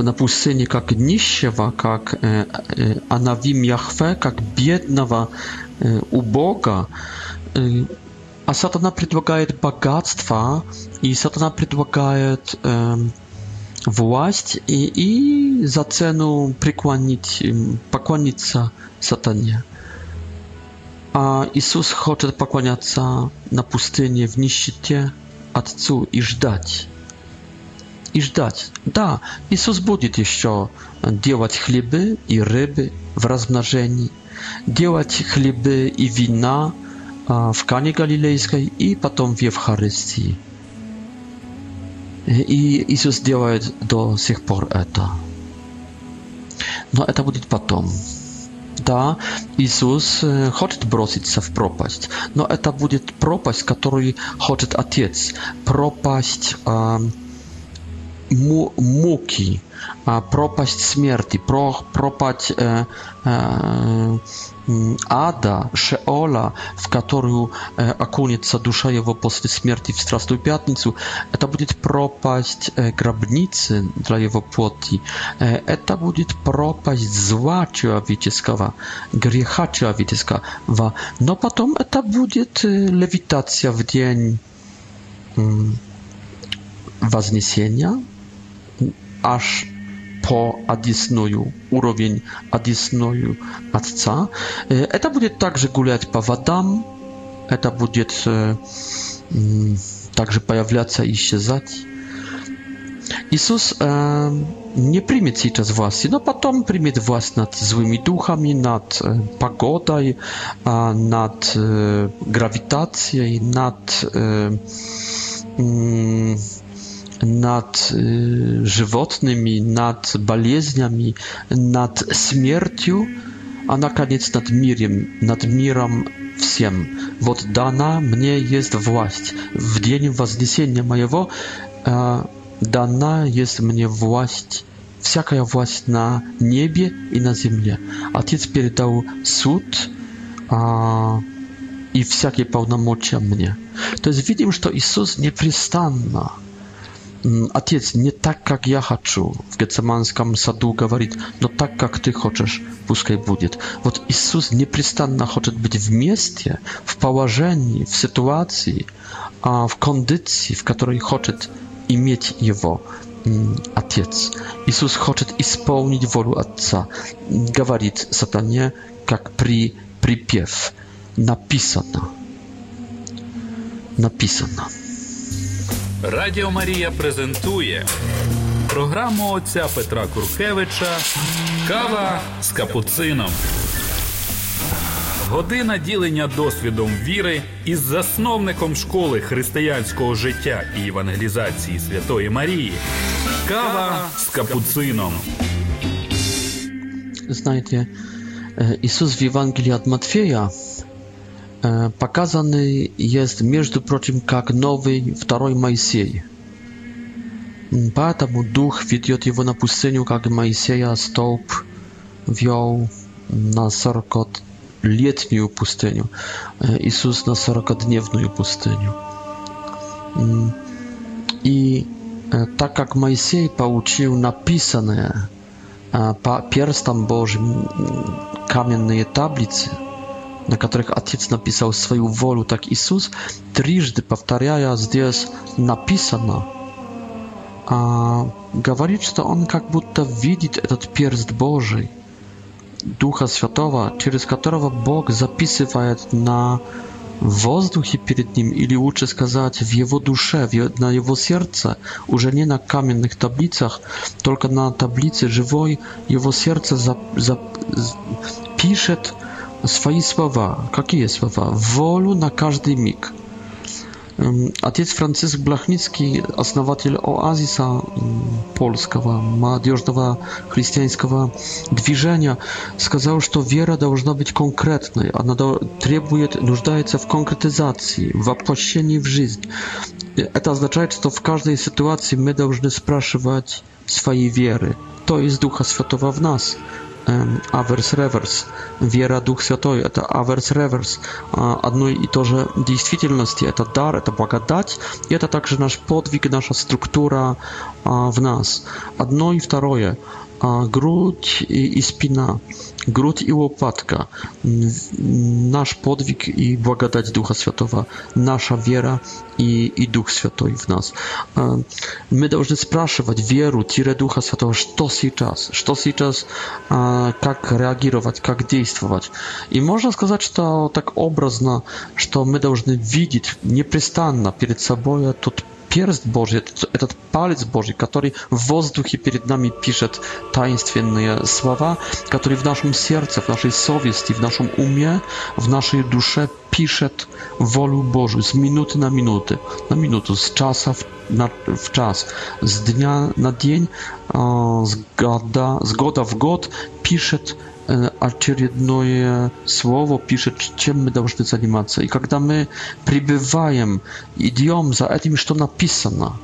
e, na pustyni jak niższego, jak e, anawim Jahwe, jak biednego u Boga. A Satana przedłagaje bogactwa i Satana przedłagaje władź i, za cenę przykłonić, pokłonić Satanie. A Jezus chce pokłaniać na pustynię, w niszcie Ojcu i czekać. I czekać. Da, Jezus będzie jeszcze działać chleby i ryby w rozmnożeniu, działać chleby i wina w Kanie Galilejskiej i potem w Ewcharystii. I Jezus działa do tych pór to. No, to będzie potem. да, Иисус э, хочет броситься в пропасть, но это будет пропасть, которую хочет Отец, пропасть э, муки, пропасть смерти, про, пропасть э, э, ада, шеола, в которую э, окунется душа его после смерти в Страстную Пятницу, это будет пропасть э, гробницы для его плоти, э, это будет пропасть зла человеческого, греха человеческого, но потом это будет э, левитация в день э, Вознесения, аж po Addisnoju, urowień Addisnoju Отца. Это будет также гулять по водам, это будет также появляться и исчезать. Иисус не примет сейчас власти, но потом примет власть над злыми духами, над погодой, над гравитацией, над nad y, żywotnymi, nad baliezniami, nad śmiercią, a na koniec nad mirem, nad mirem wsiem. Wod dana mnie jest właść. W dzień wzniesienia mojego dana jest mnie właść. Wszaka właść na niebie i na ziemię. Ojciec przydał cud a, i wszakie pełnomocie mnie. To jest widzimy, że to Jezus nieprzystanna Отец, не так, как я хочу. В Гецеманском саду говорит, но так, как ты хочешь, пускай будет. Вот Иисус непрестанно хочет быть вместе, в положении, в ситуации, в кондиции, в которой хочет иметь его. Отец. Иисус хочет исполнить волю Отца. Говорит сатане, как при припев. Написано. Написано. Радіо Марія презентує програму отця Петра Куркевича Кава з капуцином. Година ділення досвідом віри із засновником школи християнського життя і евангелізації Святої Марії. Кава з капуцином. Знаєте, е, Ісус в Євангелії від Матфея pokazany jest między прочим, jak nowy drugi Моисей. Поэтому Дух ведет его на пустыню, как Моисея столб вел на 40-летнюю пустыню, Иисус на 40-дневную пустыню. И так как Моисей получил написанное перстом Божьим каменные таблицы, на которых Отец написал свою волю, так Иисус, трижды повторяя здесь «написано», а, говорит, что он как будто видит этот перст Божий, Духа Святого, через которого Бог записывает на воздухе перед ним, или лучше сказать, в его душе, в, на его сердце, уже не на каменных таблицах, только на таблице живой, его сердце за, за, пишет свои слова, какие słowa? Wolu na każdy миг. Отец Franciszek Blachnicki, основатель оазиса polskiego, молодежного chrześcijańskiego, движения, сказал, что вера должна быть конкретной, она требует, нуждается в конкретизации, в воплощении в жизнь. Это означает, что в каждой ситуации мы должны спрашивать своей веры. То есть Духа Святого в нас аверс-реверс, вера Дух Святой, это аверс-реверс, одно и то же действительности, это дар, это благодать, и это также наш подвиг, наша структура в нас. Одно и второе, грудь и спина. Gród i łopatka, nasz podwig i błagadać Ducha Świętego, nasza wiera i, i Duch Święty w nas. E, my должны spraszywać wieru, tirę Ducha Świętego, co teraz, co teraz, jak reagować, jak działać. I można сказать, że tak obrazno, że my должны widzieć nieprzystanna przed sobą, tot перст Божий, этот, этот палец Божий, который в воздухе перед нами пишет таинственные слова, который в нашем сердце, в нашей совести, в нашем уме, в нашей душе пишет волю Божию z minuty na minuty, na minutę, z czasa w, na, w czas, z dnia na dzień, zgoda, zgoda w god piszet очередное слово пишет, чем мы должны заниматься. И когда мы прибываем, идем за этим, что написано,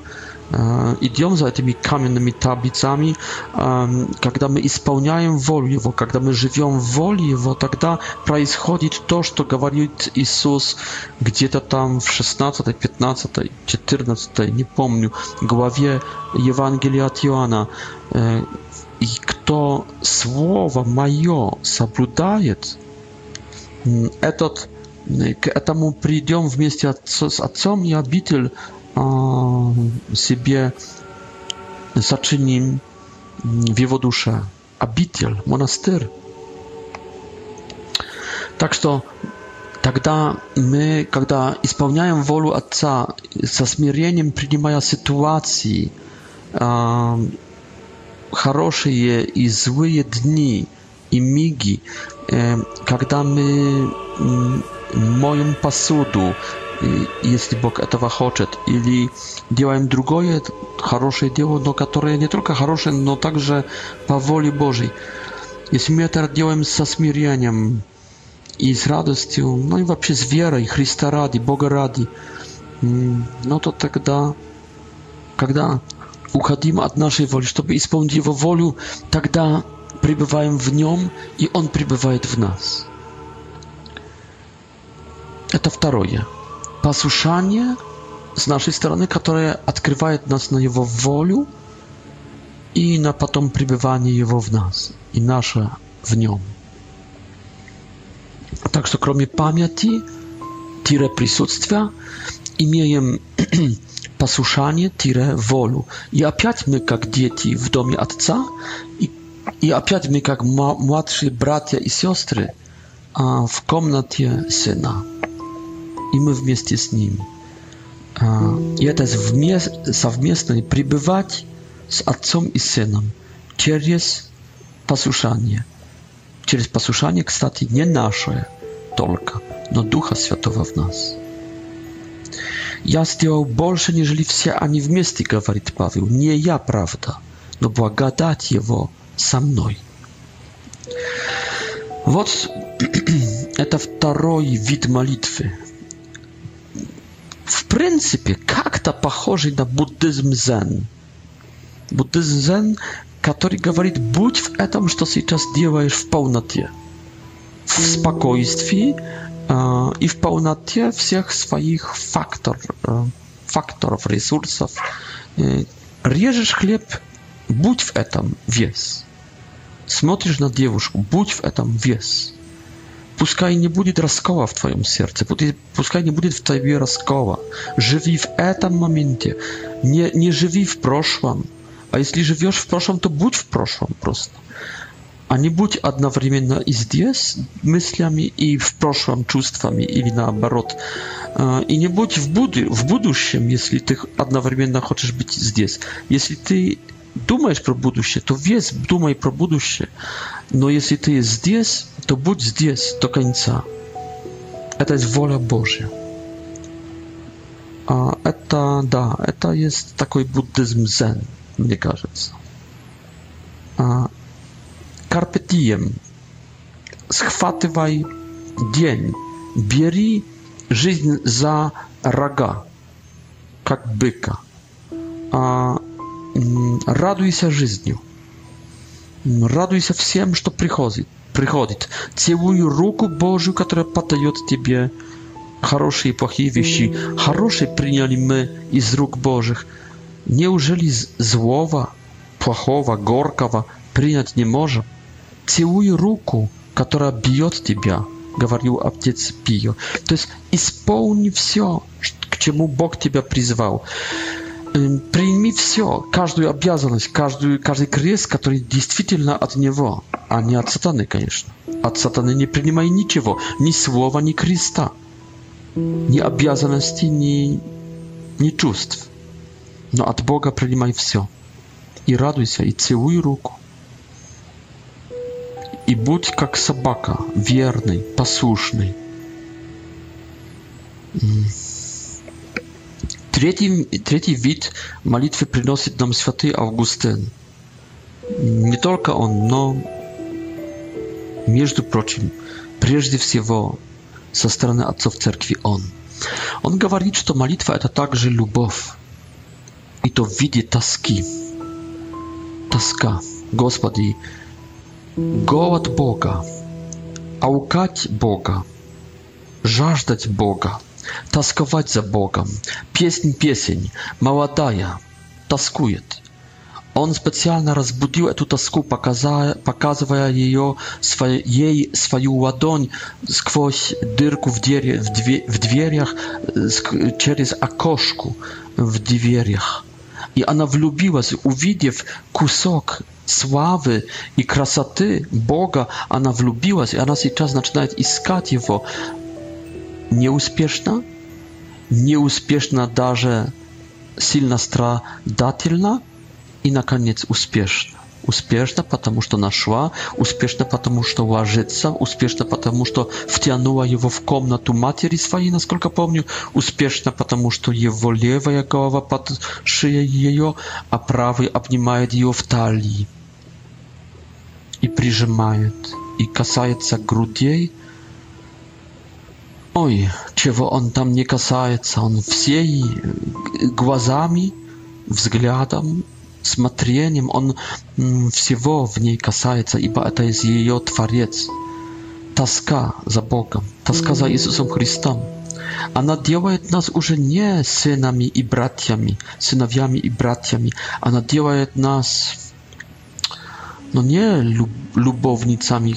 идем за этими каменными таблицами, когда мы исполняем волю Его, когда мы живем в воле Его, тогда происходит то, что говорит Иисус где-то там в 16, 15, 14, не помню, главе Евангелия от Иоанна i kto słowa moje zapłutaje, k temu przyjdą w miejscu z ojcem i obitel a, sobie zaczynim w jego monaster. obitel, monastyr. Tak, że Тогда мы, когда исполняем волю Отца со смирением, принимая ситуации, хорошие и злые дни и миги, когда мы моем посуду, если Бог этого хочет, или делаем другое хорошее дело, но которое не только хорошее, но также по воле Божьей. Если мы это делаем со смирением и с радостью, ну и вообще с верой, Христа ради, Бога ради, no to тогда, когда уходим от нашей воли, чтобы исполнить Его волю, тогда пребываем в Нем, и Он пребывает в нас. Это второе. Послушание с нашей стороны, которое открывает нас на Его волю и на потом пребывание Его в нас, и наше в Нем. Так что кроме памяти, тире присутствия, имеем posłuszanie tire wolu. I opiat my jak dzieci w domie ojca i, i opiat my jak młodsi bracia i siostry a w komnacie syna. I my w mieście z nimi. I to jest wmiestne przybywać z ojcem i synem. Przez posłuszanie. Przez posłuszanie, kstati, nie nasze tylko, no Ducha Świętego w nas. Я сделал больше, нежели все они вместе, говорит Павел. Не я, правда, но благодать его со мной. Вот это второй вид молитвы. В принципе, как-то похожий на буддизм зен. Буддизм зен, который говорит, будь в этом, что сейчас делаешь, в полноте, в спокойствии, А, и в полноте всех своих фактор, э, факторов, ресурсов. Э, режешь хлеб, будь в этом вес. Смотришь на девушку, будь в этом вес. Пускай не будет раскола в твоем сердце, пускай не будет в тебе раскола. Живи в этом моменте, не, не живи в прошлом. А если живешь в прошлом, то будь в прошлом просто. А не будь одновременно и здесь мыслями, и в прошлом чувствами, или наоборот. Э, и не будь в, буду, в будущем, если ты одновременно хочешь быть здесь. Если ты думаешь про будущее, то весь думай про будущее. Но если ты здесь, то будь здесь до конца. Это есть воля Божья. А Это, да, это есть такой буддизм зен, мне кажется. А, carpe Schwatywaj dzień. Bieri żyć za raga, jak byka. A mm, raduj się życiu. Mm, raduj się wszystkim, co przychodzi. przychodzi. Całuj rękę Bożą, która patrzy Ciebie dobre i złe rzeczy. Dobre przyjęliśmy z rąk Bożych. Nie użyli złowa, płachowa, gorkawa, przyjąć nie może. целую руку, которая бьет тебя, говорил отец Пио. То есть исполни все, к чему Бог тебя призвал. Эм, прими все, каждую обязанность, каждую, каждый крест, который действительно от Него, а не от сатаны, конечно. От сатаны не принимай ничего, ни слова, ни креста, ни обязанности, ни, ни чувств. Но от Бога принимай все. И радуйся, и целуй руку и будь как собака, верный, послушный. Третий, третий вид молитвы приносит нам святый Августин. Не только он, но, между прочим, прежде всего, со стороны отцов церкви он. Он говорит, что молитва – это также любовь, и то в виде тоски. Тоска. Господи, Голод Бога, аукать Бога, жаждать Бога, тосковать за Богом. Песнь песень, молодая, тоскует. Он специально разбудил эту тоску, показая, показывая ее своей, ей свою ладонь сквозь дырку в, дверь, в, дверь, в дверях, через окошку в дверях. И она влюбилась, увидев кусок славы и красоты Бога, она влюбилась, и она сейчас начинает искать Его. Неуспешно, неуспешно даже сильно страдательно и, наконец, успешно. Успешно, потому что нашла, успешно, потому что ложится, успешно, потому что втянула его в комнату матери своей, насколько помню, успешно, потому что его левая голова под шеей ее, а правый обнимает ее в талии. и прижимает, и касается грудей. Ой, чего он там не касается, он всей э, глазами, взглядом, смотрением, он всего в ней касается, ибо это из ее Творец. Тоска за Богом, тоска за Иисусом Христом. Она делает нас уже не сынами и братьями, сыновьями и братьями. Она делает нас no nie lub, lubownicami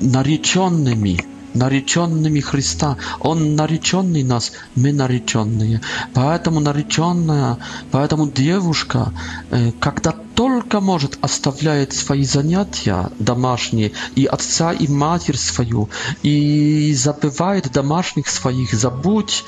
narzeczonymi, narzeczonymi Chrysta. On narzeczony nas, my narzeczony. Поэтому narzeczona, поэтому dziewuszka, kiedy tylko może, оставляет swoje zajęcia domaśnie i ojca i matier swoją i zapywaje domaśnych swoich, zabudź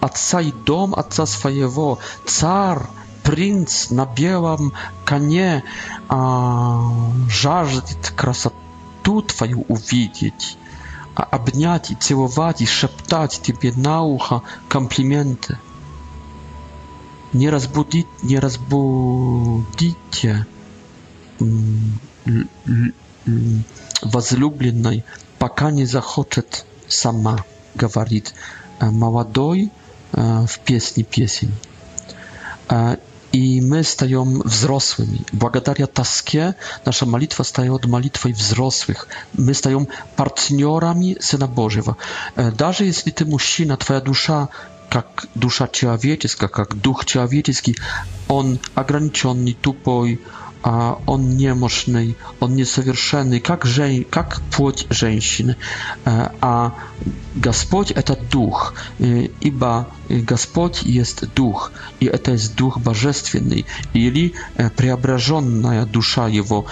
ojca i dom ojca swojego, car. принц на белом коне а, жаждет красоту твою увидеть, а обнять и целовать и шептать тебе на ухо комплименты. Не разбудить, не разбудите возлюбленной, пока не захочет сама, говорит э, молодой э, в песне песень. Э, i my stajemy wzrosłymi. błagadaria taskie, nasza malitwa staje od modlitwy wzrosłych. My stajemy partnerami Syna Bożego. Nawet e, jeśli ty mężczyzna, twoja dusza, jak dusza człowieczka, jak duch człowieczki, on ograniczony, tupoj, а он немощный, он несовершенный, как, жен, как плоть женщин, а Господь – это Дух, ибо Господь есть Дух, и это есть Дух Божественный, или преображенная душа Его,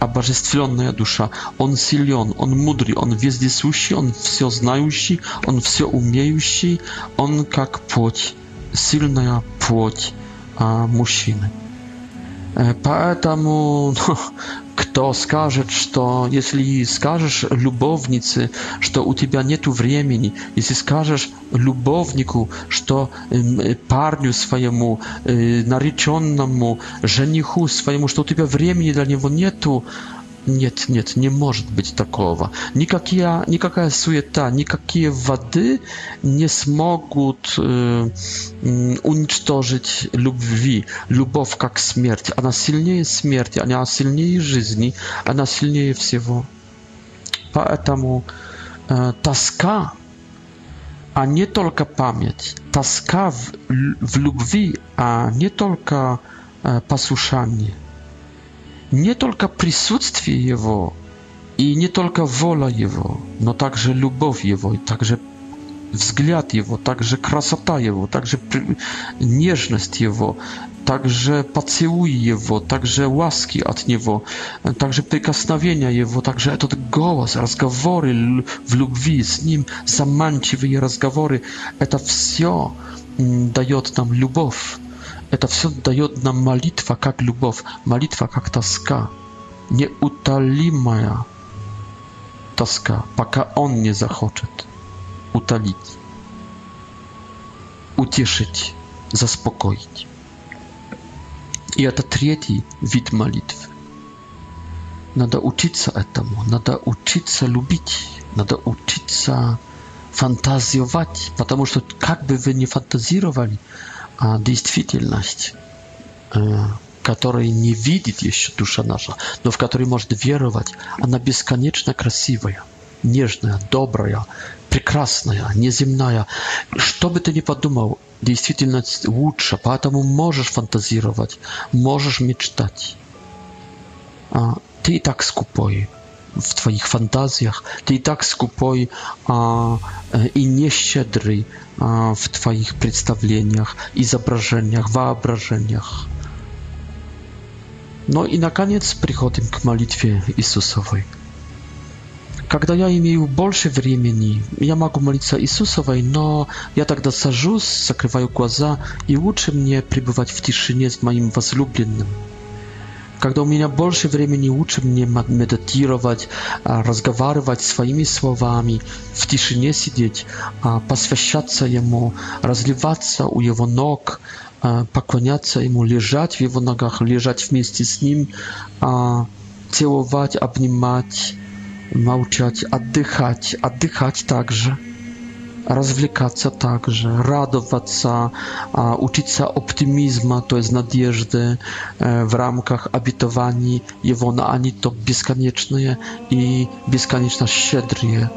обожествленная душа. Он силен, он мудрый, он вездесущий, он все знающий, он все умеющий, он как плоть, сильная плоть мужчины. Поэтому кто скажет, что если скажешь любовнице, что у тебя нет времени, если скажешь любовнику, что парню своему, нареченному, жениху своему, что у тебя времени для него нету, Нет, нет, не может быть такого. Никакая, никакая суета, никакие воды не смогут э, уничтожить любви. Любовь как смерть. Она сильнее смерти, она сильнее жизни, она сильнее всего. Поэтому э, тоска, а не только память, тоска в, в любви, а не только э, послушание не только присутствие Его, и не только воля Его, но также любовь Его, и также взгляд Его, также красота Его, также нежность Его, также поцелуй Его, также łaski от Него, также прикосновения Его, также этот голос, разговоры в любви с Ним, заманчивые разговоры, это все дает нам любовь. Это все дает нам молитва как любовь, молитва как тоска, неутолимая тоска, пока Он не захочет утолить, утешить, заспокоить. И это третий вид молитвы. Надо учиться этому, надо учиться любить, надо учиться фантазировать, потому что как бы вы ни фантазировали, а действительность, э, которой не видит еще душа наша, но в которой может веровать, она бесконечно красивая, нежная, добрая, прекрасная, неземная. Что бы ты ни подумал, действительность лучше, поэтому можешь фантазировать, можешь мечтать. А, ты и так скупой, w Twoich fantazjach. Ty i tak skupoj a, e, i nieściedry w Twoich przedstawieniach i zobrażeniach, wyobrażeniach. No i na koniec przychodzę k modlitwie Jezusowej. Когда я имею больше времени, я могу молиться Иисусовой, но я тогда сажусь, закрываю глаза и лучше мне пребывать в тишине с моим возлюбленным. Когда у меня больше времени, лучше мне медитировать, разговаривать своими словами, в тишине сидеть, посвящаться Ему, разливаться у Его ног, поклоняться Ему, лежать в Его ногах, лежать вместе с Ним, целовать, обнимать, молчать, отдыхать, отдыхать также развлекаться также, радоваться, учиться оптимизма, то есть надежды в рамках обетований Его, но они то бесконечные и бесконечно щедрые.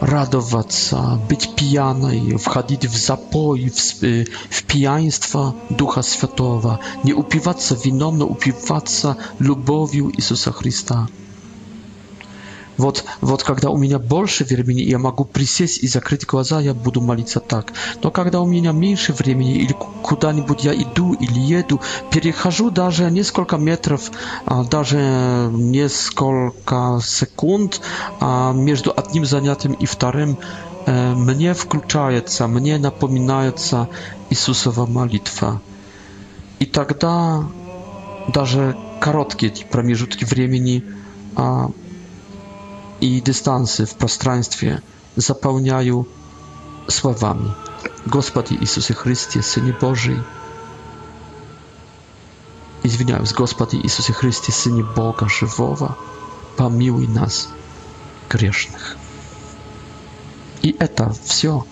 Радоваться, быть пьяной, входить в запой, в, в пьянство Духа Святого, не упиваться вином, но упиваться любовью Иисуса Христа. Вот, вот когда у меня больше времени, я могу присесть и закрыть глаза, я буду молиться так. Но когда у меня меньше времени, или куда-нибудь я иду или еду, перехожу даже несколько метров, а, даже несколько секунд а, между одним занятием и вторым, э, мне включается, мне напоминается Иисусова молитва. И тогда даже короткие промежутки времени а, i dystansy w przestrzeni zapełniają słowami. Gospody Jezusie Chrystie, Synie Boży. Izwiniając, Gospody Jezusie Chrystie, Synie Boga Żywowa, pomiłuj nas grzesznych. I eta wsio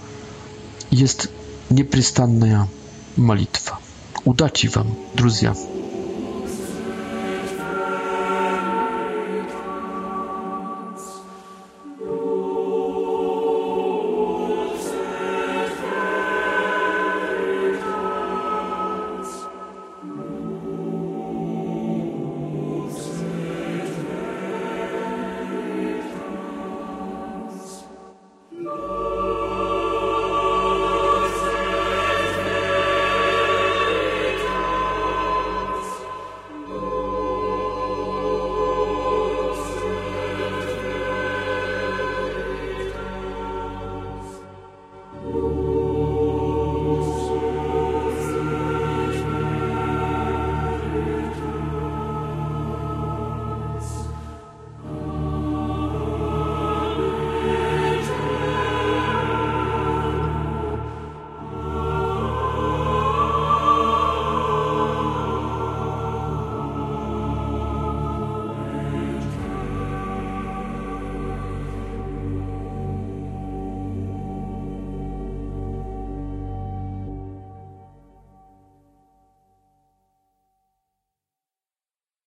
jest nieprzystanna modlitwa. Udaci wam, drodzy.